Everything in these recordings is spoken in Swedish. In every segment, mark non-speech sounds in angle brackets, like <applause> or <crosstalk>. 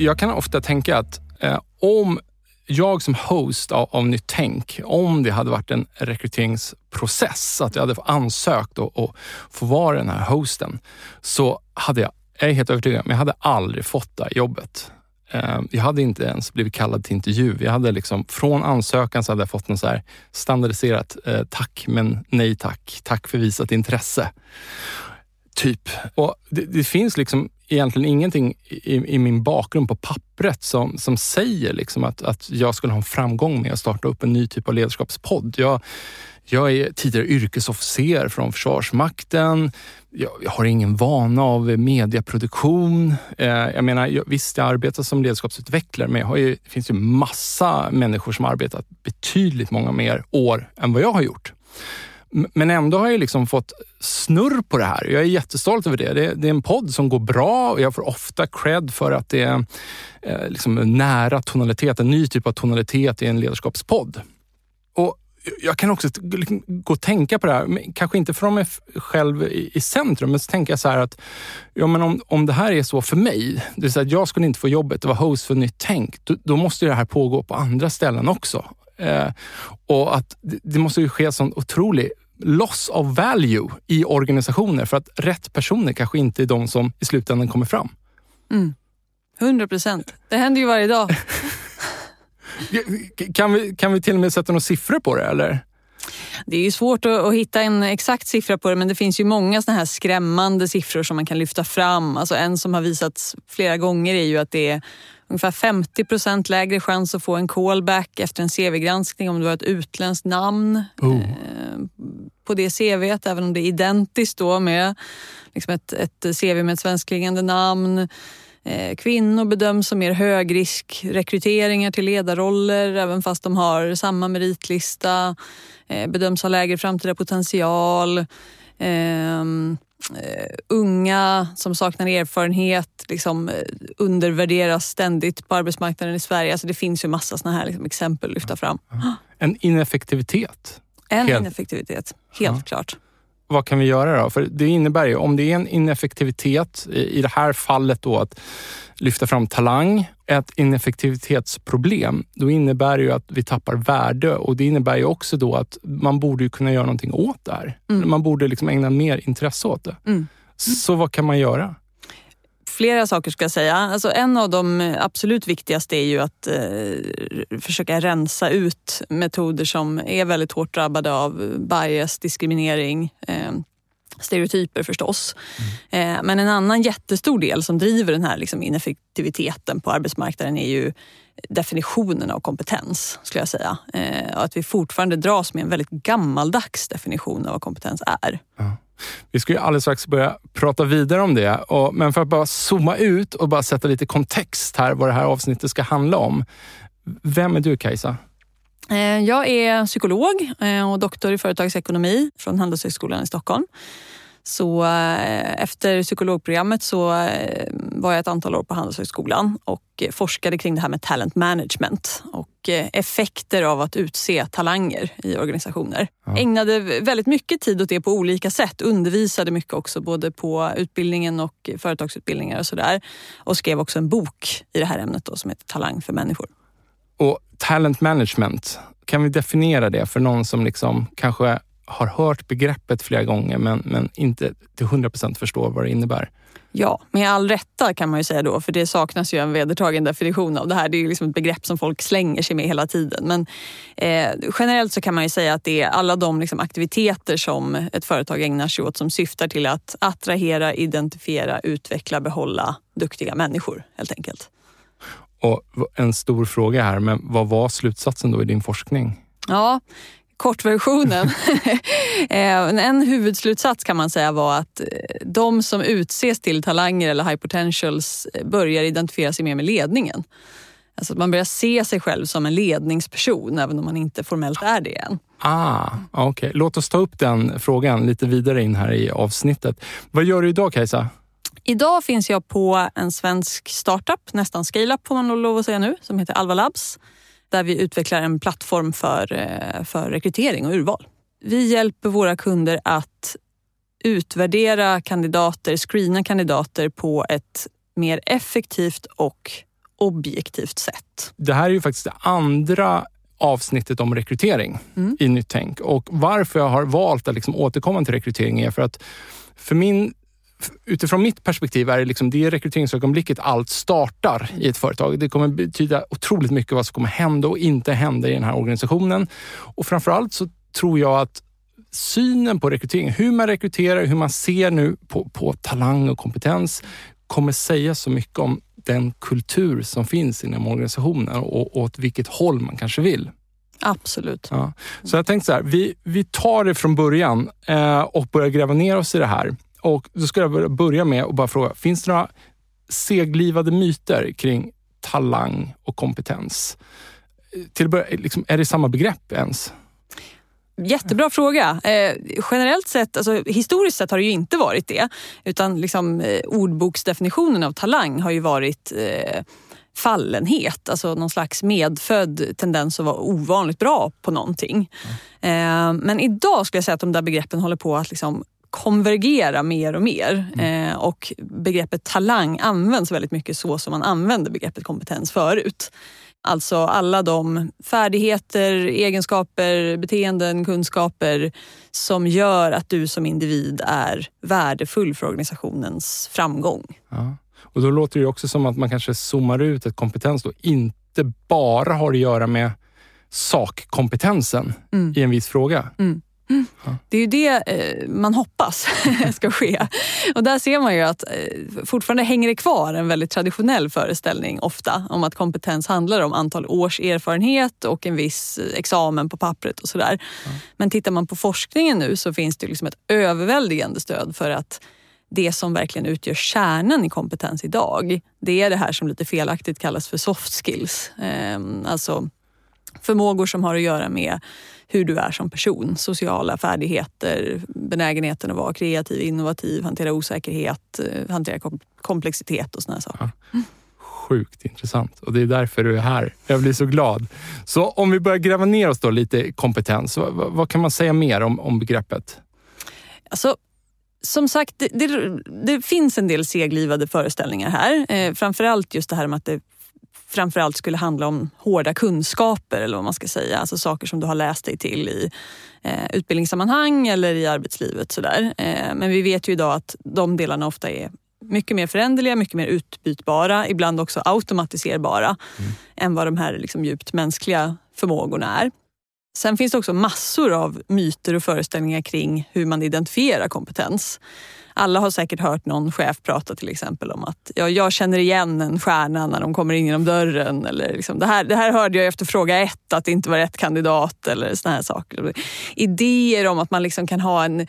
Jag kan ofta tänka att eh, om jag som host av, av Nytt Tänk, om det hade varit en rekryteringsprocess, att jag hade ansökt och, och få vara den här hosten, så hade jag, jag är helt övertygad, men jag hade aldrig fått det här jobbet. Eh, jag hade inte ens blivit kallad till intervju. Jag hade liksom, från ansökan så hade jag fått något så här standardiserat eh, tack men nej tack. Tack för visat intresse. Typ. Och det, det finns liksom egentligen ingenting i, i, min bakgrund på pappret som, som säger liksom att, att jag skulle ha en framgång med att starta upp en ny typ av ledarskapspodd. Jag, jag är tidigare yrkesofficer från Försvarsmakten. Jag, jag har ingen vana av medieproduktion. Eh, jag menar, jag, visst, jag arbetar som ledarskapsutvecklare, men jag har ju, det finns ju massa människor som har arbetat betydligt många mer år än vad jag har gjort. Men ändå har jag liksom fått snurr på det här. Jag är jättestolt över det. Det, det är en podd som går bra och jag får ofta cred för att det är eh, liksom nära tonalitet, en ny typ av tonalitet i en ledarskapspodd. Och jag kan också liksom gå och tänka på det här, kanske inte från mig själv i, i centrum, men så tänker jag så här att ja, men om, om det här är så för mig, det vill säga att jag skulle inte få jobbet att vara host för Nytt Tänk, då, då måste det här pågå på andra ställen också. Eh, och att det måste ju ske sån otrolig loss of value i organisationer för att rätt personer kanske inte är de som i slutändan kommer fram. Mm. 100 procent. Det händer ju varje dag. <laughs> kan, vi, kan vi till och med sätta några siffror på det eller? Det är ju svårt att, att, hitta en exakt siffra på det men det finns ju många såna här skrämmande siffror som man kan lyfta fram. Alltså en som har visats flera gånger är ju att det är ungefär 50 procent lägre chans att få en callback efter en CV-granskning om du har ett utländskt namn oh. eh, på det CVt, även om det är identiskt då med liksom ett, ett CV med ett svenskklingande namn. Eh, kvinnor bedöms som mer högriskrekryteringar till ledarroller även fast de har samma meritlista. Eh, bedöms ha lägre framtida potential. Ehm, uh, unga som saknar erfarenhet liksom, uh, undervärderas ständigt på arbetsmarknaden i Sverige. Alltså, det finns ju massa såna här liksom, exempel att lyfta fram. En ineffektivitet. En helt. ineffektivitet, helt ja. klart. Vad kan vi göra då? För det innebär ju, om det är en ineffektivitet, i det här fallet då att lyfta fram talang, ett ineffektivitetsproblem, då innebär det ju att vi tappar värde och det innebär ju också då att man borde kunna göra någonting åt det här. Mm. Man borde liksom ägna mer intresse åt det. Mm. Så vad kan man göra? Flera saker ska jag säga. Alltså en av de absolut viktigaste är ju att eh, försöka rensa ut metoder som är väldigt hårt drabbade av bias, diskriminering, eh, stereotyper förstås. Mm. Eh, men en annan jättestor del som driver den här liksom ineffektiviteten på arbetsmarknaden är ju definitionen av kompetens, skulle jag säga. Eh, och att vi fortfarande dras med en väldigt gammaldags definition av vad kompetens är. Ja. Vi ska ju alldeles strax börja prata vidare om det, men för att bara zooma ut och bara sätta lite kontext här vad det här avsnittet ska handla om. Vem är du Kajsa? Eh, jag är psykolog eh, och doktor i företagsekonomi från Handelshögskolan i Stockholm. Så eh, efter psykologprogrammet så eh, var jag ett antal år på Handelshögskolan och forskade kring det här med talent management och eh, effekter av att utse talanger i organisationer. Ja. Ägnade väldigt mycket tid åt det på olika sätt. Undervisade mycket också både på utbildningen och företagsutbildningar och sådär. Och skrev också en bok i det här ämnet då, som heter Talang för människor. Och talent management, kan vi definiera det för någon som liksom kanske har hört begreppet flera gånger men, men inte till 100 procent förstår vad det innebär. Ja, med all rätta kan man ju säga då, för det saknas ju en vedertagen definition av det här. Det är ju liksom ett begrepp som folk slänger sig med hela tiden. Men eh, generellt så kan man ju säga att det är alla de liksom aktiviteter som ett företag ägnar sig åt som syftar till att attrahera, identifiera, utveckla, behålla duktiga människor helt enkelt. Och en stor fråga här, men vad var slutsatsen då i din forskning? Ja, kortversionen. <laughs> Eh, en huvudslutsats kan man säga var att eh, de som utses till talanger eller high potentials eh, börjar identifiera sig mer med ledningen. Alltså att man börjar se sig själv som en ledningsperson även om man inte formellt är det än. Ah, okay. Låt oss ta upp den frågan lite vidare in här i avsnittet. Vad gör du idag Kajsa? Idag finns jag på en svensk startup, nästan scale-up får man lov att säga nu, som heter Alva Labs där vi utvecklar en plattform för, eh, för rekrytering och urval. Vi hjälper våra kunder att utvärdera kandidater, screena kandidater på ett mer effektivt och objektivt sätt. Det här är ju faktiskt det andra avsnittet om rekrytering mm. i Nytt Tänk. Och varför jag har valt att liksom återkomma till rekrytering är för att för min utifrån mitt perspektiv är det liksom det rekryteringsögonblicket allt startar i ett företag. Det kommer betyda otroligt mycket vad som kommer hända och inte hända i den här organisationen. Och framförallt så tror jag att synen på rekrytering, hur man rekryterar, hur man ser nu på, på talang och kompetens kommer säga så mycket om den kultur som finns inom organisationen och, och åt vilket håll man kanske vill. Absolut. Ja. Så jag tänkte så här, vi, vi tar det från början eh, och börjar gräva ner oss i det här. Och Då ska jag börja med att bara fråga, finns det några seglivade myter kring talang och kompetens? Till börja, liksom, är det samma begrepp ens? Jättebra fråga. Eh, generellt sett, alltså, historiskt sett har det ju inte varit det. Utan liksom, eh, ordboksdefinitionen av talang har ju varit eh, fallenhet, alltså någon slags medfödd tendens att vara ovanligt bra på någonting. Mm. Eh, men idag skulle jag säga att de där begreppen håller på att liksom konvergera mer och mer. Mm. Eh, och begreppet talang används väldigt mycket så som man använde begreppet kompetens förut. Alltså alla de färdigheter, egenskaper, beteenden, kunskaper som gör att du som individ är värdefull för organisationens framgång. Ja. Och då låter det också som att man kanske zoomar ut ett kompetens då inte bara har att göra med sakkompetensen mm. i en viss fråga. Mm. Det är ju det eh, man hoppas <laughs> ska ske. Och där ser man ju att eh, fortfarande hänger det kvar en väldigt traditionell föreställning ofta om att kompetens handlar om antal års erfarenhet och en viss examen på pappret och sådär. Ja. Men tittar man på forskningen nu så finns det liksom ett överväldigande stöd för att det som verkligen utgör kärnan i kompetens idag, det är det här som lite felaktigt kallas för soft skills. Ehm, alltså förmågor som har att göra med hur du är som person. Sociala färdigheter, benägenheten att vara kreativ, innovativ, hantera osäkerhet, eh, hantera komplexitet och sådana saker. Ja. Sjukt intressant och det är därför du är här. Jag blir så glad. Så om vi börjar gräva ner oss då lite i kompetens. Vad, vad, kan man säga mer om, om begreppet? Alltså, som sagt, det, det, det, finns en del seglivade föreställningar här. Eh, framförallt just det här med att det framförallt skulle handla om hårda kunskaper eller vad man ska säga. Alltså saker som du har läst dig till i eh, utbildningssammanhang eller i arbetslivet. Sådär. Eh, men vi vet ju idag att de delarna ofta är mycket mer föränderliga, mycket mer utbytbara, ibland också automatiserbara mm. än vad de här liksom djupt mänskliga förmågorna är. Sen finns det också massor av myter och föreställningar kring hur man identifierar kompetens. Alla har säkert hört någon chef prata till exempel om att ja, jag känner igen en stjärna när de kommer in genom dörren. Eller liksom, det, här, det här hörde jag efter fråga ett, att det inte var rätt kandidat eller såna här saker. Idéer om att man liksom kan ha en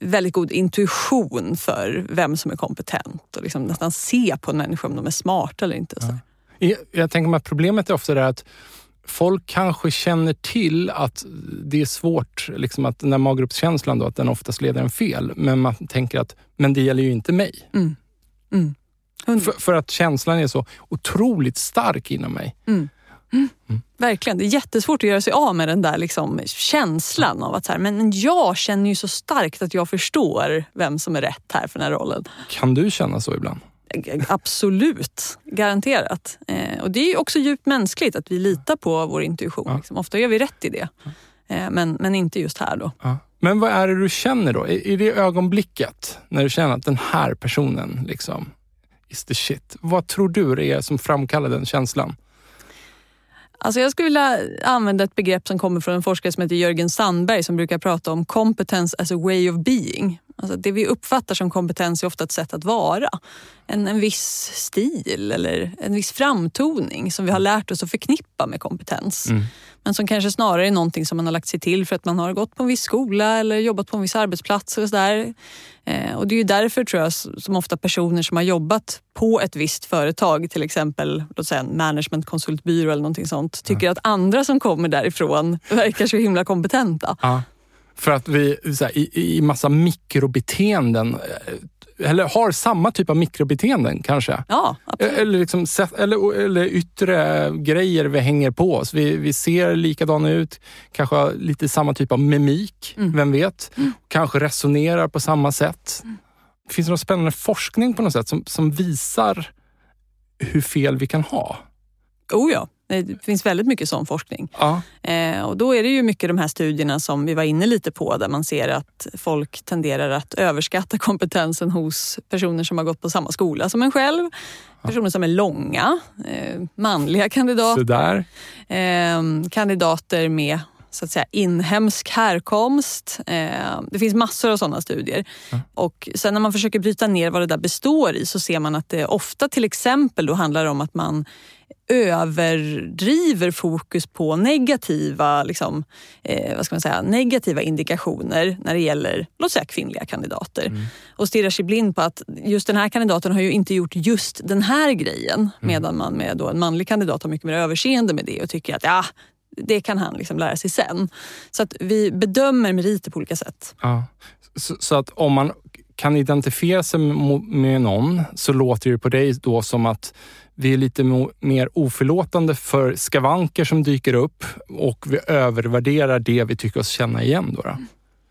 väldigt god intuition för vem som är kompetent och liksom nästan se på en människa om de är smarta eller inte. Ja. Jag, jag tänker mig att problemet är ofta det att folk kanske känner till att det är svårt, liksom att den där maggruppskänslan då, att den oftast leder en fel. Men man tänker att, men det gäller ju inte mig. Mm. Mm. För, för, att känslan är så otroligt stark inom mig. Mm. Mm. Verkligen. Det är jättesvårt att göra sig av med den där liksom känslan av att så här, men jag känner ju så starkt att jag förstår vem som är rätt här för den här rollen. Kan du känna så ibland? Absolut, garanterat. Eh, och Det är också djupt mänskligt att vi litar på vår intuition. Ja. Liksom. Ofta gör vi rätt i det, eh, men, men inte just här. då. Ja. Men vad är det du känner då? I det ögonblicket när du känner att den här personen liksom is the shit. Vad tror du det är som framkallar den känslan? Alltså jag skulle vilja använda ett begrepp som kommer från en forskare som heter Jörgen Sandberg som brukar prata om competence as a way of being. Alltså det vi uppfattar som kompetens är ofta ett sätt att vara. En, en viss stil eller en viss framtoning som vi har lärt oss att förknippa med kompetens. Mm. Men som kanske snarare är någonting som man har lagt sig till för att man har gått på en viss skola eller jobbat på en viss arbetsplats. Och, så där. Eh, och Det är därför tror jag som ofta personer som har jobbat på ett visst företag, till exempel låt säga en managementkonsultbyrå eller någonting sånt, tycker ja. att andra som kommer därifrån verkar så himla kompetenta. Ja. För att vi här, i, i massa mikrobeteenden eh, eller har samma typ av mikrobeteenden kanske. Ja, absolut. Eller, liksom, eller, eller yttre grejer vi hänger på oss. Vi, vi ser likadana ut, kanske har lite samma typ av mimik, mm. vem vet? Mm. Kanske resonerar på samma sätt. Mm. Finns det någon spännande forskning på något sätt som, som visar hur fel vi kan ha? Oh ja, det finns väldigt mycket sån forskning. Ja. Eh, och då är det ju mycket de här studierna som vi var inne lite på där man ser att folk tenderar att överskatta kompetensen hos personer som har gått på samma skola som en själv. Personer som är långa, eh, manliga kandidater. Eh, kandidater med så att säga, inhemsk härkomst. Eh, det finns massor av sådana studier. Mm. Och sen när man försöker bryta ner vad det där består i så ser man att det ofta till exempel då handlar om att man överdriver fokus på negativa, liksom, eh, vad ska man säga, negativa indikationer när det gäller låt säga, kvinnliga kandidater. Mm. Och stirrar sig blind på att just den här kandidaten har ju inte gjort just den här grejen. Mm. Medan man med då en manlig kandidat har mycket mer överseende med det och tycker att ja, det kan han liksom lära sig sen. Så att vi bedömer meriter på olika sätt. Ja. Så, så, att om man kan identifiera sig med någon så låter det på dig då som att vi är lite mer oförlåtande för skavanker som dyker upp och vi övervärderar det vi tycker oss känna igen. Då, då.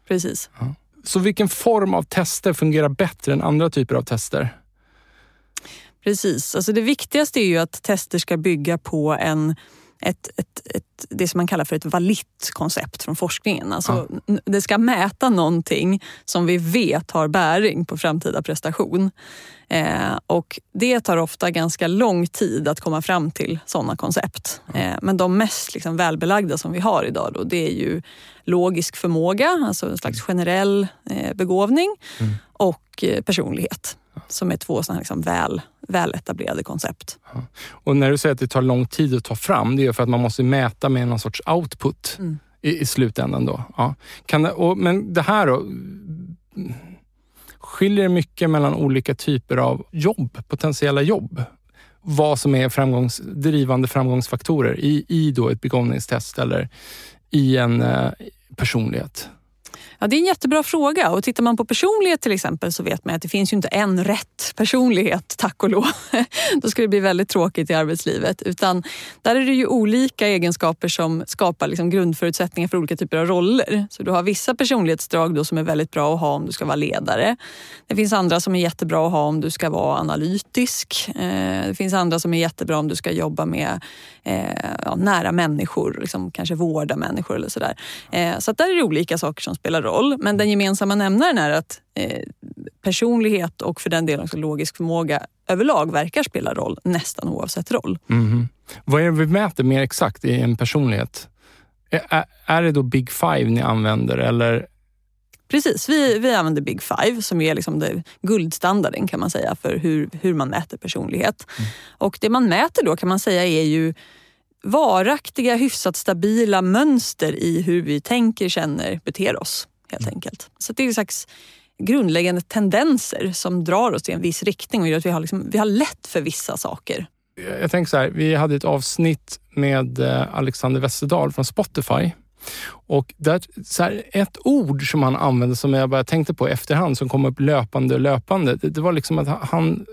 Precis. Ja. Så vilken form av tester fungerar bättre än andra typer av tester? Precis. Alltså det viktigaste är ju att tester ska bygga på en ett, ett, ett, det som man kallar för ett valitt koncept från forskningen. Alltså, ja. Det ska mäta någonting som vi vet har bäring på framtida prestation. Eh, och Det tar ofta ganska lång tid att komma fram till sådana koncept. Eh, men de mest liksom, välbelagda som vi har idag då, det är ju logisk förmåga, alltså en slags generell eh, begåvning mm. och eh, personlighet som är två såna liksom väl, väletablerade koncept. Ja. Och när du säger att det tar lång tid att ta fram, det är för att man måste mäta med någon sorts output mm. i, i slutändan. Då. Ja. Kan det, och, men det här då? Skiljer det mycket mellan olika typer av jobb, potentiella jobb? Vad som är framgångs, drivande framgångsfaktorer i, i då ett begåvningstest eller i en eh, personlighet? Ja, det är en jättebra fråga. Och tittar man på personlighet till exempel så vet man att det finns ju inte en rätt personlighet, tack och lov. <laughs> Då skulle det bli väldigt tråkigt i arbetslivet. Utan där är det ju olika egenskaper som skapar liksom grundförutsättningar för olika typer av roller. Så du har vissa personlighetsdrag då som är väldigt bra att ha om du ska vara ledare. Det finns andra som är jättebra att ha om du ska vara analytisk. Eh, det finns andra som är jättebra om du ska jobba med eh, ja, nära människor, liksom kanske vårda människor eller sådär. där. så där är det olika saker som spelar roll roll. Men den gemensamma nämnaren är att eh, personlighet och för den delen också logisk förmåga överlag verkar spela roll nästan oavsett roll. Mm. Vad är det vi mäter mer exakt i en personlighet? Är, är det då Big Five ni använder eller Precis, vi, vi använder Big Five som är liksom det, guldstandarden kan man säga för hur, hur man mäter personlighet. Mm. Och det man mäter då kan man säga är ju varaktiga, hyfsat stabila mönster i hur vi tänker, känner, beter oss helt mm. enkelt. Så det är en slags grundläggande tendenser som drar oss i en viss riktning och gör att vi har, liksom, vi har lätt för vissa saker. jag tänker så här, vi hade ett avsnitt med eh, Alexander Westerdahl från Spotify. Och där, så här, ett ord som han använde som jag bara tänkte på i efterhand som kom upp löpande och löpande. Det, det var liksom att han,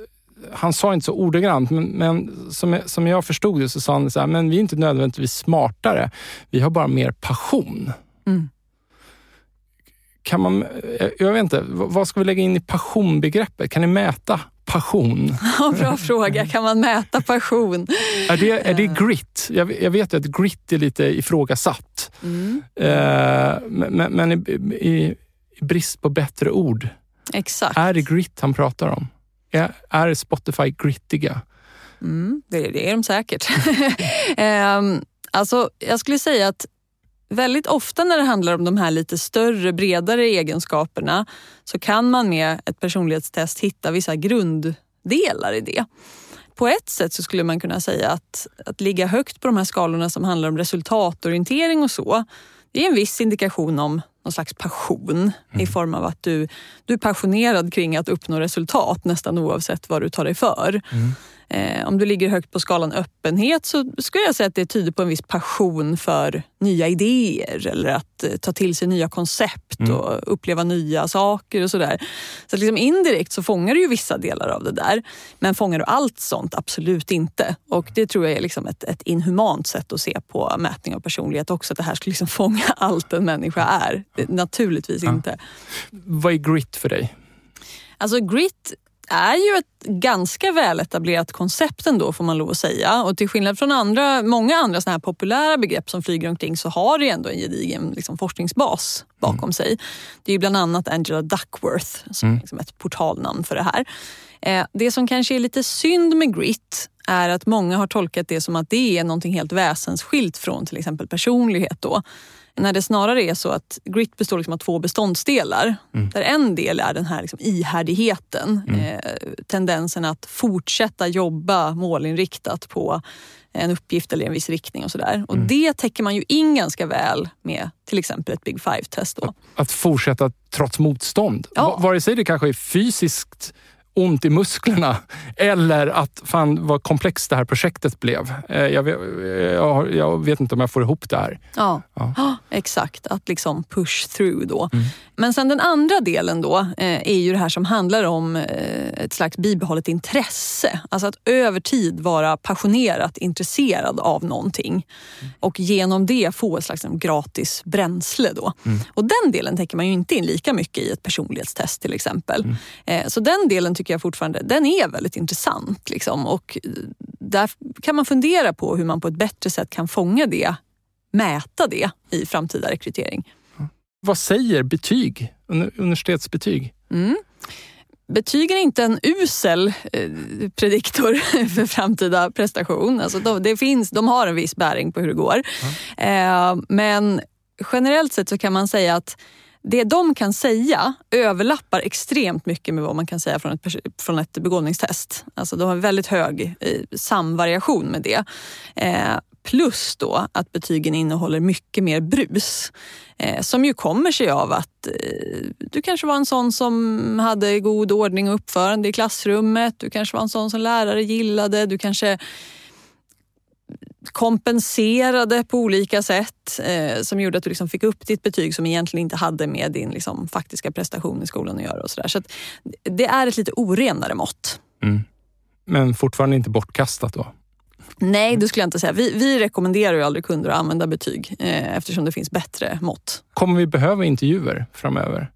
han sa inte så ordagrant, men, men som, som jag förstod det så sa han så här, men vi är inte nödvändigtvis smartare. Vi har bara mer passion. Mm. Kan man, jag vet inte, vad ska vi lägga in i passionbegreppet? Kan ni mäta passion? Ja, bra fråga. Kan man mäta passion? Är det, är det grit? Jag, jag vet att grit är lite ifrågasatt. Mm. Eh, men men i, i, i brist på bättre ord, Exakt. är det grit han pratar om? Är, är Spotify grittiga? Mm, det, det är de säkert. <laughs> Ehm, alltså, jag skulle säga att väldigt ofta när det handlar om de här lite större, bredare egenskaperna så kan man med ett personlighetstest hitta vissa grunddelar i det. På ett sätt så skulle man kunna säga att, att ligga högt på de här skalorna som handlar om resultatorientering och så, det är en viss indikation om någon slags passion i form av att du, du är passionerad kring att uppnå resultat nästan oavsett vad du tar dig för. Eh, om du ligger högt på skalan öppenhet så skulle jag säga att det tyder på en viss passion för nya idéer eller att eh, ta till sig nya koncept och uppleva nya saker och sådär. Så att liksom indirekt så fångar du ju vissa delar av det där. Men fångar du allt sånt? Absolut inte. Och det tror jag är liksom ett, ett inhumant sätt att se på mätning av personlighet också. Att det här skulle liksom <laughs> fånga allt en människa är. Det, naturligtvis inte. Vad är grit för dig? Alltså grit är ju ett ganska väletablerat koncept ändå får man lov att säga. Och till skillnad från andra, många andra såna här populära begrepp som flyger omkring så har det ändå en gedigen liksom, forskningsbas bakom sig. Det är ju bland annat Angela Duckworth som är liksom ett portalnamn för det här. Eh, det som kanske är lite synd med grit är att många har tolkat det som att det är någonting helt väsensskilt från till exempel personlighet. Då. När det snarare är så att grit består liksom av två beståndsdelar. Där en del är den här liksom ihärdigheten. Eh, tendensen att fortsätta jobba målinriktat på en uppgift eller en viss riktning och sådär. Och det täcker man ju in ganska väl med till exempel ett Big Five-test. då. Att fortsätta trots motstånd. Ja. Va- Vare sig det kanske är fysiskt ont i musklerna eller att fan vad komplext det här projektet blev. Eh, Jag vet, jag, har- jag vet inte om jag får ihop det här. Ja, Ja. Ja, exakt. Att liksom push through då. Men sen den andra delen då eh, är ju det här som handlar om eh, ett slags bibehållet intresse. Alltså att över tid vara passionerat intresserad av någonting och genom det få ett slags liksom, gratis bränsle. Då. Och den delen täcker man ju inte in lika mycket i ett personlighetstest till exempel. Eh, så den delen tycker jag fortfarande den är väldigt intressant. Liksom. Och eh, där kan man fundera på hur man på ett bättre sätt kan fånga det mäta det i framtida rekrytering. Vad säger betyg? Uni- Universitetsbetyg? Betyg är inte en usel eh, prediktor <laughs> för framtida prestation. Alltså de, det finns, de har en viss bäring på hur det går. Eh, men generellt sett så kan man säga att det de kan säga överlappar extremt mycket med vad man kan säga från ett, från ett begåvningstest. Alltså de har väldigt hög eh, samvariation med det. Eh, plus då att betygen innehåller mycket mer brus. Eh, som ju kommer sig av att eh, du kanske var en sån som hade god ordning och uppförande i klassrummet. Du kanske var en sån som lärare gillade. Du kanske kompenserade på olika sätt eh, som gjorde att du liksom fick upp ditt betyg som egentligen inte hade med din liksom, faktiska prestation i skolan att göra. Och så där. Så att det är ett lite orenare mått. Men fortfarande inte bortkastat då? Nej, det skulle jag inte säga. Vi, vi rekommenderar ju aldrig kunder att använda betyg eh, eftersom det finns bättre mått. Kommer vi behöva intervjuer framöver?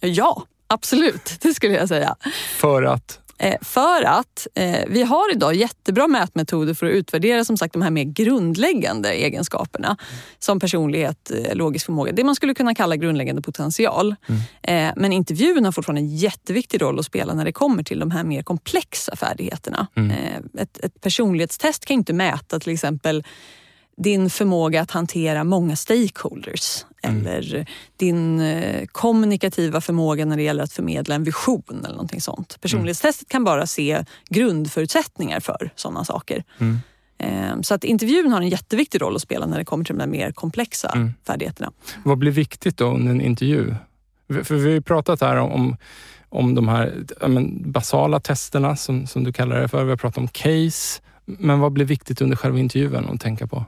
Ja, absolut. <laughs> Det skulle jag säga. För att för att eh, vi har idag jättebra mätmetoder för att utvärdera som sagt de här mer grundläggande egenskaperna som personlighet, eh, logisk förmåga. Det man skulle kunna kalla grundläggande potential. Eh, men intervjun har fortfarande en jätteviktig roll att spela när det kommer till de här mer komplexa färdigheterna. Eh, ett, ett personlighetstest kan inte mäta till exempel din förmåga att hantera många stakeholders eller din eh, kommunikativa förmåga när det gäller att förmedla en vision eller någonting sånt. Personlighetstestet kan bara se grundförutsättningar för sådana saker. Eh, Så att intervjun har en jätteviktig roll att spela när det kommer till de mer komplexa färdigheterna. Vad blir viktigt då under en intervju? För vi har ju pratat här om, om de här men, basala testerna som, som du kallar det för. Vi har pratat om case. Men vad blir viktigt under själva intervjun att tänka på?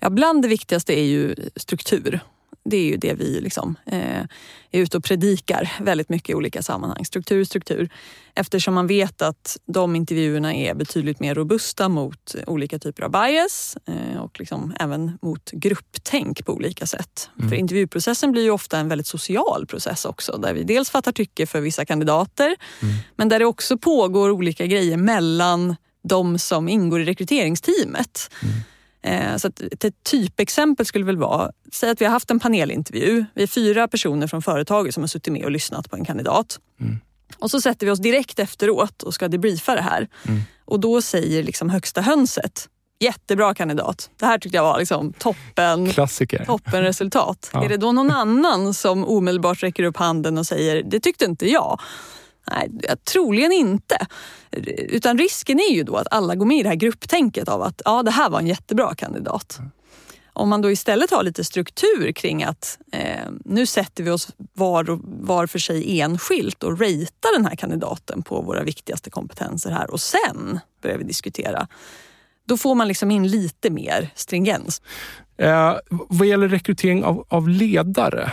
Ja, bland det viktigaste är ju struktur. Det är ju det vi liksom, eh, är ute och predikar väldigt mycket i olika sammanhang. Struktur, struktur. Eftersom man vet att de intervjuerna är betydligt mer robusta mot olika typer av bias eh, och liksom även mot grupptänk på olika sätt. Mm. För intervjuprocessen blir ju ofta en väldigt social process också där vi dels fattar tycke för vissa kandidater mm. men där det också pågår olika grejer mellan de som ingår i rekryteringsteamet. Mm. Eh, så ett typexempel skulle väl vara, säg att vi har haft en panelintervju. Vi är fyra personer från företaget som har suttit med och lyssnat på en kandidat. Mm. Och så sätter vi oss direkt efteråt och ska debriefa det här. Mm. Och då säger liksom högsta hönset, jättebra kandidat. Det här tyckte jag var liksom toppen, Klassiker. toppen resultat. <laughs> ja. Är det då någon annan som omedelbart räcker upp handen och säger, det tyckte inte jag. Nej, troligen inte. Utan risken är ju då att alla går med i det här grupptänket av att ja, det här var en jättebra kandidat. Om man då istället har lite struktur kring att eh, nu sätter vi oss var, var för sig enskilt och ratear den här kandidaten på våra viktigaste kompetenser här och sen börjar vi diskutera. Då får man liksom in lite mer stringens. Eh, vad gäller rekrytering av, av ledare,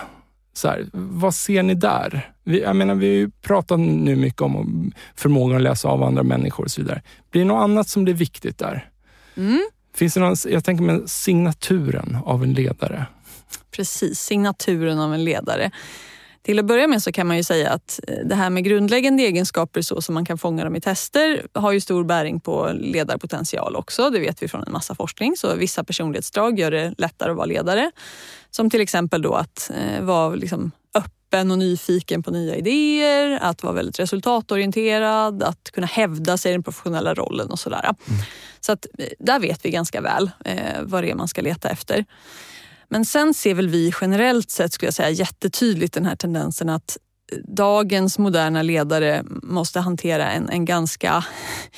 så här, vad ser ni där? Vi, jag menar, vi pratar nu mycket om förmågan att läsa av andra människor och så vidare. Blir det något annat som blir viktigt där? Mm. Finns det någon, jag tänker med signaturen av en ledare. Precis, signaturen av en ledare. Till att börja med så kan man ju säga att eh, det här med grundläggande egenskaper så som man kan fånga dem i tester har ju stor bäring på ledarpotential också. Det vet vi från en massa forskning. Så vissa personlighetsdrag gör det lättare att vara ledare. Som till exempel då att eh, vara liksom öppen och nyfiken på nya idéer, att vara väldigt resultatorienterad, att kunna hävda sig i den professionella rollen och sådär. Mm. Så att eh, där vet vi ganska väl eh, vad det är man ska leta efter. Men sen ser väl vi generellt sett skulle jag säga jättetydligt den här tendensen att dagens moderna ledare måste hantera en, en ganska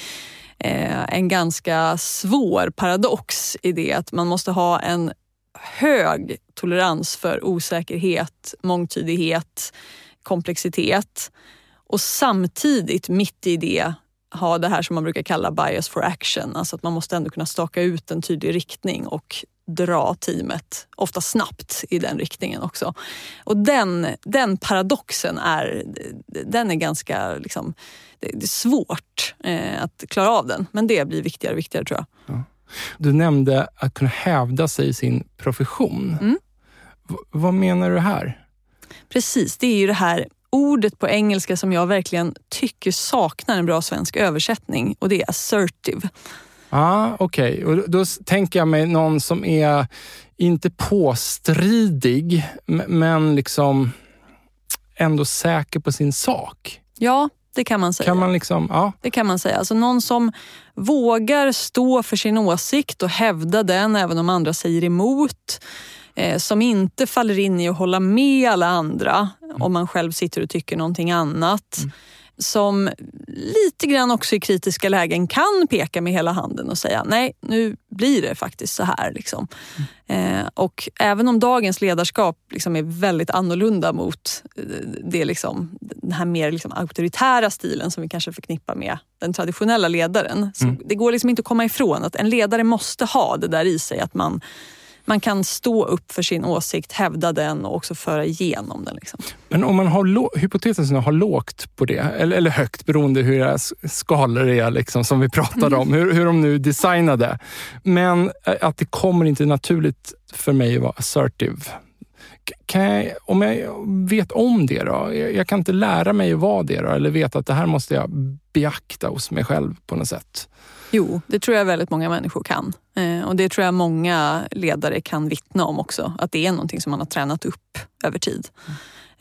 <laughs> eh, en ganska svår paradox i det att man måste ha en hög tolerans för osäkerhet, mångtydighet, komplexitet och samtidigt mitt i det ha det här som man brukar kalla bias for action. Alltså att man måste ändå kunna staka ut en tydlig riktning och dra teamet, ofta snabbt, i den riktningen också. Och den, den paradoxen är, den är ganska liksom, det är svårt eh, att klara av den. Men det blir viktigare och viktigare tror jag. Ja. Du nämnde att kunna hävda sig i sin profession. Mm. vad menar du här? Precis, det är ju det här ordet på engelska som jag verkligen tycker saknar en bra svensk översättning och det är assertive. Ah, okej. Okay. då tänker jag mig någon som är inte påstridig, men liksom ändå säker på sin sak. Ja, det kan man säga. Kan man liksom, ja. Det kan man säga. Alltså någon som vågar stå för sin åsikt och hävda den även om andra säger emot. Eh, som inte faller in i att hålla med alla andra mm. om man själv sitter och tycker någonting annat. Mm som lite grann också i kritiska lägen kan peka med hela handen och säga nej, nu blir det faktiskt så här. Liksom. Mm. Eh, och även om dagens ledarskap liksom är väldigt annorlunda mot eh, det liksom, den här mer liksom auktoritära stilen som vi kanske förknippar med den traditionella ledaren. Så mm. Det går liksom inte att komma ifrån att en ledare måste ha det där i sig att man man kan stå upp för sin åsikt, hävda den och också föra igenom den. Liksom. Men om man har hypotetiskt har lågt på det, eller, eller högt beroende hur deras skalor är liksom, som vi pratade om, hur, hur de nu designade. Men eh, att det kommer inte naturligt för mig att vara assertive. Jag, om jag vet om det då? Jag, jag, kan inte lära mig att vara det då, eller veta att det här måste jag beakta hos mig själv på något sätt. Jo, det tror jag väldigt många människor kan. Eh, och det tror jag många ledare kan vittna om också. Att det är någonting som man har tränat upp över tid.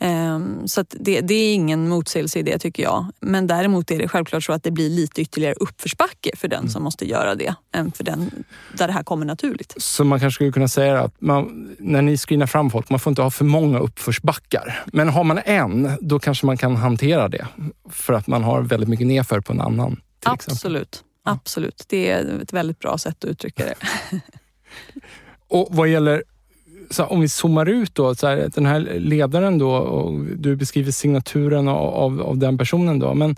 Mm. Så det, det, är ingen motsägelse i det tycker jag. Men däremot är det självklart så att det blir lite ytterligare uppförsbacke för den mm. som måste göra det än för den där det här kommer naturligt. Så man kanske skulle kunna säga att man, när ni screenar fram folk, man får inte ha för många uppförsbackar. Men har man en, då kanske man kan hantera det. För att man har väldigt mycket nedför på en annan. Absolut. Absolut, det är ett väldigt bra sätt att uttrycka det. <laughs> <laughs> och vad gäller, så om vi zoomar ut då, så här, den här ledaren då, och du beskriver signaturen av, av, av den personen då, men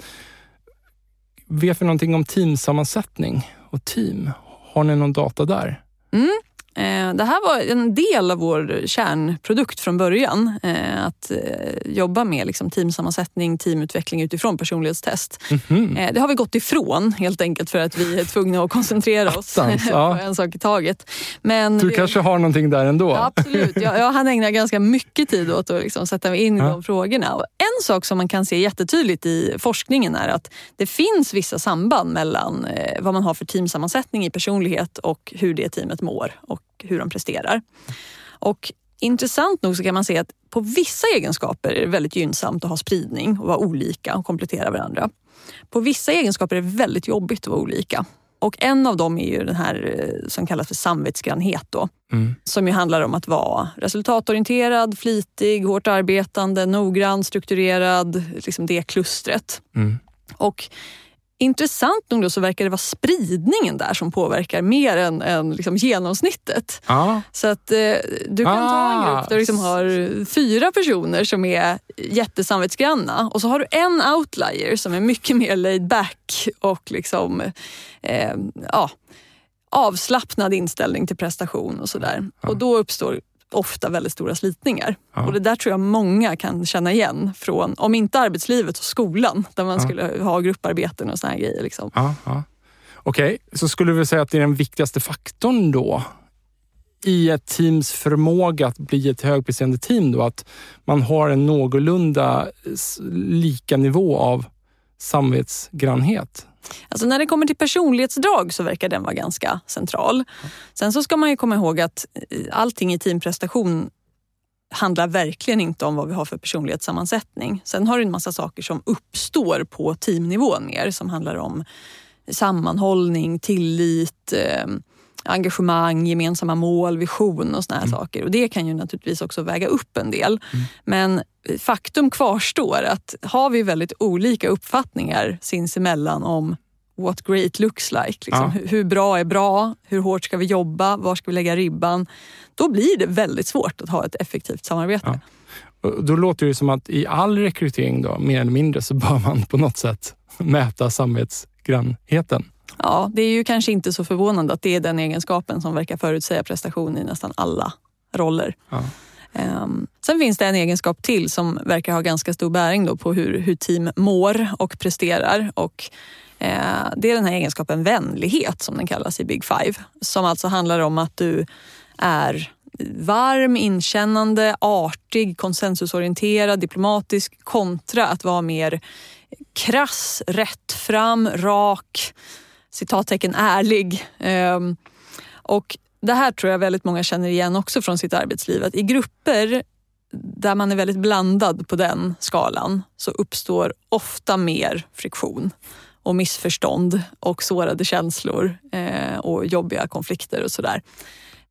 vet vi någonting om teamsammansättning och team. Har ni någon data där? Mm. Eh, det här var en del av vår kärnprodukt från början. Eh, att eh, jobba med liksom teamsammansättning, teamutveckling utifrån personlighetstest. Mm -hmm. Det har vi gått ifrån helt enkelt för att vi är tvungna att koncentrera oss Attans, <laughs> ja. på en sak i taget. Men du vi... kanske har någonting där ändå? Ja, absolut. Jag, jag hann ägna ganska mycket tid åt att liksom sätta mig in i ja. de frågorna. Och en sak som man kan se jättetydligt i forskningen är att det finns vissa samband mellan vad man har för teamsammansättning i personlighet och hur det teamet mår och hur de presterar. Och intressant nog så kan man se att på vissa egenskaper är det väldigt gynnsamt att ha spridning och vara olika och komplettera varandra. På vissa egenskaper är det väldigt jobbigt att vara olika. Och en av dem är ju den här eh, som kallas för samvetsgrannhet då. Mm. Som ju handlar om att vara resultatorienterad, flitig, hårt arbetande, noggrann, strukturerad. Liksom det klustret. Mm. Och Intressant nog så verkar det vara spridningen där som påverkar mer än, än liksom genomsnittet. Ah. Så att eh, du kan ah. ta en ah. grupp där du liksom har fyra personer som är jättesamvetsgranna och så har du en outlier som är mycket mer laid back och liksom, eh, ja, avslappnad inställning till prestation och sådär. Ah. Och då uppstår ofta väldigt stora slitningar. Ja. Och det där tror jag många kan känna igen från, om inte arbetslivet, så skolan där man ja. skulle ha grupparbeten och såna här grejer. Liksom. Ja, ja. Okej, okay. så skulle du säga att det är den viktigaste faktorn då i ett teams förmåga att bli ett högpresterande team då, att man har en någorlunda lika nivå av samvetsgrannhet? Alltså när det kommer till personlighetsdrag så verkar den vara ganska central. Sen så ska man ju komma ihåg att eh, allting i teamprestation handlar verkligen inte om vad vi har för personlighetssammansättning. Sen har du en massa saker som uppstår på teamnivå mer som handlar om sammanhållning, tillit, eh, engagemang, gemensamma mål, vision och såna här mm. saker. Och det kan ju naturligtvis också väga upp en del. Mm. Men faktum kvarstår att har vi väldigt olika uppfattningar sinsemellan om what great looks like. Liksom. Ja. Hur bra är bra? Hur hårt ska vi jobba? Var ska vi lägga ribban? Då blir det väldigt svårt att ha ett effektivt samarbete. Ja. Då låter det som att i all rekrytering, då, mer eller mindre, så bör man på något sätt <laughs> mäta samvetsgrannheten. Ja, det är ju kanske inte så förvånande att det är den egenskapen som verkar förutsäga prestation i nästan alla roller. Ja. Um, sen finns det en egenskap till som verkar ha ganska stor bäring då på hur, hur team mår och presterar. Och, uh, det är den här egenskapen vänlighet som den kallas i Big Five. Som alltså handlar om att du är varm, inkännande, artig, konsensusorienterad, diplomatisk kontra att vara mer krass, rättfram, rak, citattecken ärlig. Ehm, och det här tror jag väldigt många känner igen också från sitt arbetsliv. Att I grupper där man är väldigt blandad på den skalan så uppstår ofta mer friktion och missförstånd och sårade känslor eh, och jobbiga konflikter och sådär.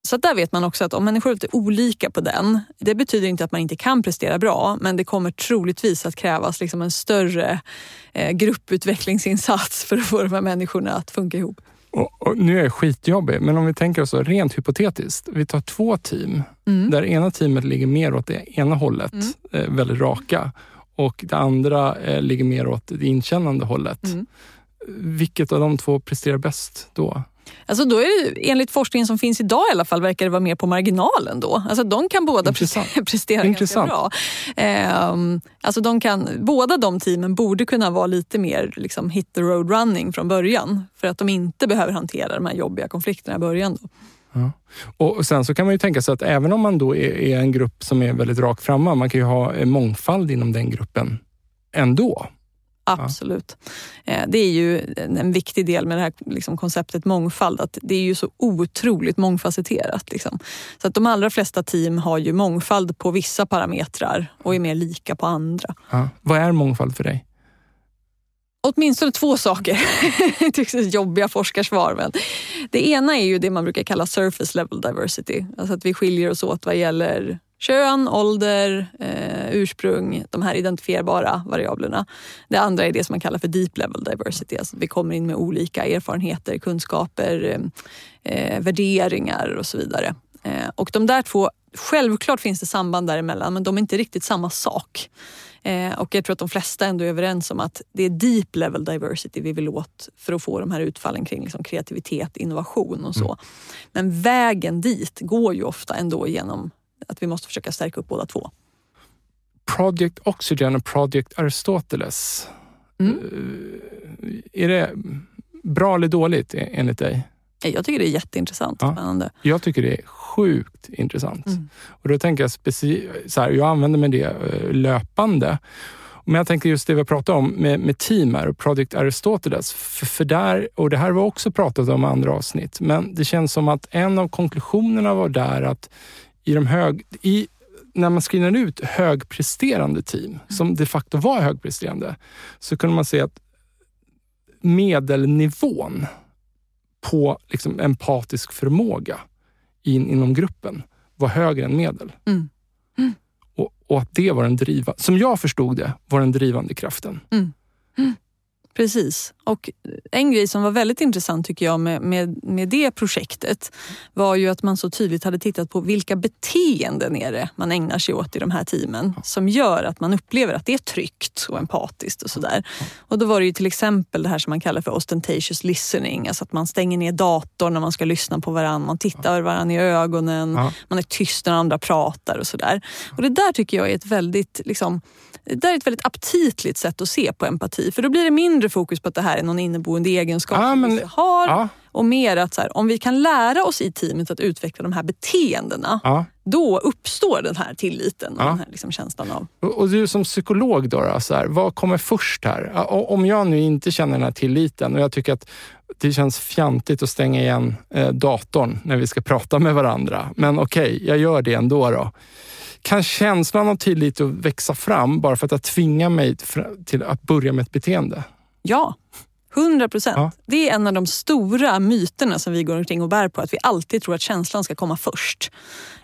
Så där vet man också att om människor är lite olika på den, det betyder inte att man inte kan prestera bra, men det kommer troligtvis att krävas liksom en större eh, grupputvecklingsinsats för att få de här människorna att funka ihop. Och, och, nu är jag skitjobbig, men om vi tänker oss rent hypotetiskt. Vi tar två team, mm. där ena teamet ligger mer åt det ena hållet, mm. eh, väldigt raka, och det andra eh, ligger mer åt det inkännande hållet. Mm. Vilket av de två presterar bäst då? Alltså då är det, enligt forskningen som finns idag i alla fall verkar det vara mer på marginalen då. Alltså de kan båda Intressant. <laughs> prestera Intressant. ganska bra. Eh, alltså de kan, båda de teamen borde kunna vara lite mer liksom, hit the road running från början. För att de inte behöver hantera de här jobbiga konflikterna i början. Då. Ja. Och Sen så kan man ju tänka sig att även om man då är, är en grupp som är väldigt rakt framme, man kan ju ha mångfald inom den gruppen ändå. Absolut. Ja. Det är ju en viktig del med det här liksom, konceptet mångfald. Att det är ju så otroligt mångfacetterat. Liksom. Så att de allra flesta team har ju mångfald på vissa parametrar och är mer lika på andra. Ja. Vad är mångfald för dig? Åtminstone två saker. <laughs> det jobbiga forskarsvar. Men det ena är ju det man brukar kalla surface level diversity. Alltså att vi skiljer oss åt vad gäller Kön, ålder, eh, ursprung, de här identifierbara variablerna. Det andra är det som man kallar för deep level diversity. Alltså vi kommer in med olika erfarenheter, kunskaper, eh, värderingar och så vidare. Eh, och de där två självklart finns det samband däremellan men de är inte riktigt samma sak. Eh, och jag tror att de flesta ändå är överens om att det är deep level diversity vi vill åt för att få de här utfallen kring liksom kreativitet, innovation och så. Mm. Men vägen dit går ju ofta ändå genom att vi måste försöka stärka upp båda två. Project Oxygen och Project Aristoteles. Mm. Eh, är det bra eller dåligt enligt dig? Jag tycker det är jätteintressant. Ja. Spännande. Jag tycker det är sjukt intressant. Mm. Och då tänker jag speci så här, jag använder mig det eh, löpande. Men jag tänker just det vi pratar om med, med team här och Project Aristoteles. För, för där, och det här var också pratat om i andra avsnitt, men det känns som att en av konklusionerna var där att i de hög, i, när man screenade ut högpresterande team, mm. som de facto var högpresterande, så kunde man se att medelnivån på liksom empatisk förmåga in, inom gruppen var högre än medel. Mm. Mm. Och, och, att det var den drivande, som jag förstod det, var den drivande kraften. Mm. Precis. Och en grej som var väldigt intressant tycker jag med, med, med det projektet var ju att man så tydligt hade tittat på vilka beteenden är det man ägnar sig åt i de här teamen som gör att man upplever att det är tryggt och empatiskt och sådär. Och då var det ju till exempel det här som man kallar för ostentatious listening, alltså att man stänger ner datorn när man ska lyssna på varandra, man tittar varandra i ögonen, man är tyst när andra pratar och sådär. Och det där tycker jag är ett väldigt liksom, det är ett väldigt aptitligt sätt att se på empati. För då blir det mindre fokus på att det här är någon inneboende egenskap ja, som vi har. Ja. Och mer att så här, om vi kan lära oss i teamet att utveckla de här beteendena, ja. då uppstår den här tilliten och den här liksom känslan av... Och, och du som psykolog, då, då så här, vad kommer först här? Om jag nu inte känner den här tilliten och jag tycker att det känns fjantigt att stänga igen eh, datorn när vi ska prata med varandra. Men okej, okay, jag gör det ändå. då kan känslan av tillit växa fram bara för att jag tvingar mig till att börja med ett beteende? Ja, 100 procent. Ja. Det är en av de stora myterna som vi går omkring och bär på. Att vi alltid tror att känslan ska komma först.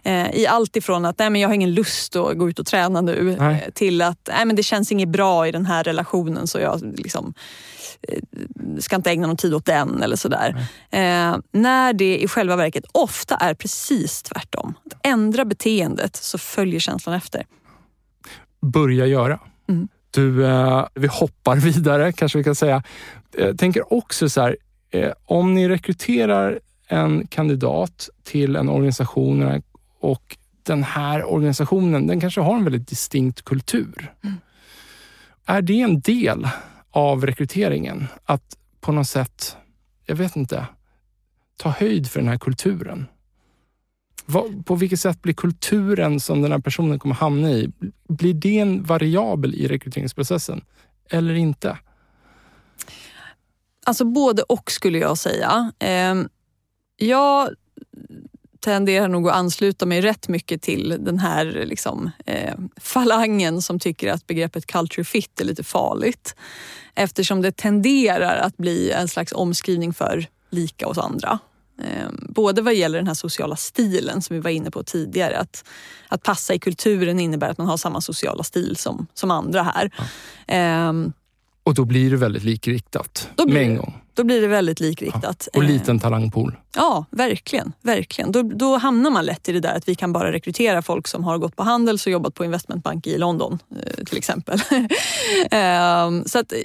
Eh, I allt ifrån att nej, men jag har ingen lust att gå ut och träna nu nej. Eh, till att nej, men det känns inget bra i den här relationen så jag liksom, eh, ska inte ägna någon tid åt den eller sådär. Eh, när det i själva verket ofta är precis tvärtom. Att ändra beteendet så följer känslan efter. Börja göra. Mm. Du, eh, vi hoppar <laughs> vidare kanske vi kan säga. Jag tänker också så här, eh, om ni rekryterar en kandidat till en organisation och den här organisationen, den kanske har en väldigt distinkt kultur. Mm. Är det en del av rekryteringen? Att på något sätt, jag vet inte, ta höjd för den här kulturen? På vilket sätt blir kulturen som den här personen kommer hamna i, blir det en variabel i rekryteringsprocessen eller inte? Alltså både och skulle jag säga. Ehm, jag tenderar nog att ansluta mig rätt mycket till den här liksom, eh, falangen som tycker att begreppet culture fit är lite farligt. Eftersom det tenderar att bli en slags omskrivning för lika hos andra. Ehm, både vad gäller den här sociala stilen som vi var inne på tidigare. Att, att passa i kulturen innebär att man har samma sociala stil som, som andra här. Ja. Um, och då blir det väldigt likriktat då blir, med en gång. Då blir det väldigt likriktat. Ja, och liten ehm, talangpool. Ja, verkligen. verkligen. Då, då hamnar man lätt i det där att vi kan bara rekrytera folk som har gått på Handels och jobbat på investmentbank i London eh, till exempel. <laughs> så att, eh,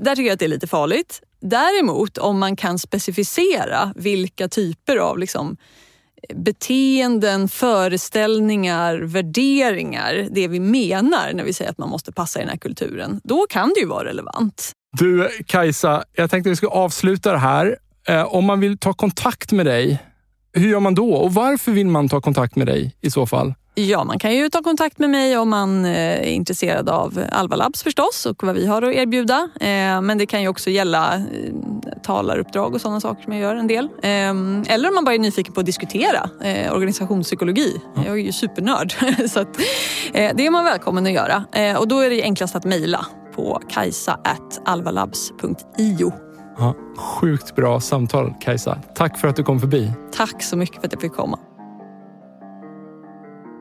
där tycker jag att det är lite farligt. Däremot om man kan specificera vilka typer av liksom, beteenden, föreställningar, värderingar, det vi menar när vi säger att man måste passa i den här kulturen, då kan det ju vara relevant. Du Kajsa, jag tänkte att vi ska avsluta det här. Eh, om man vill ta kontakt med dig, hur gör man då? Och varför vill man ta kontakt med dig i så fall? Ja, man kan ju ta kontakt med mig om man eh, är intresserad av Alva Labs förstås och vad vi har att erbjuda. Eh, men det kan ju också gälla eh, talaruppdrag och sådana saker som jag gör en del. Eller om man bara är nyfiken på att diskutera organisationspsykologi. Jag är ju supernörd. <laughs> Så att, det är man välkommen att göra. Och då är det enklast att mejla på kajsa.alvalabs.io. Ja, sjukt bra samtal Kajsa. Tack för att du kom förbi. Tack så mycket för att jag fick komma.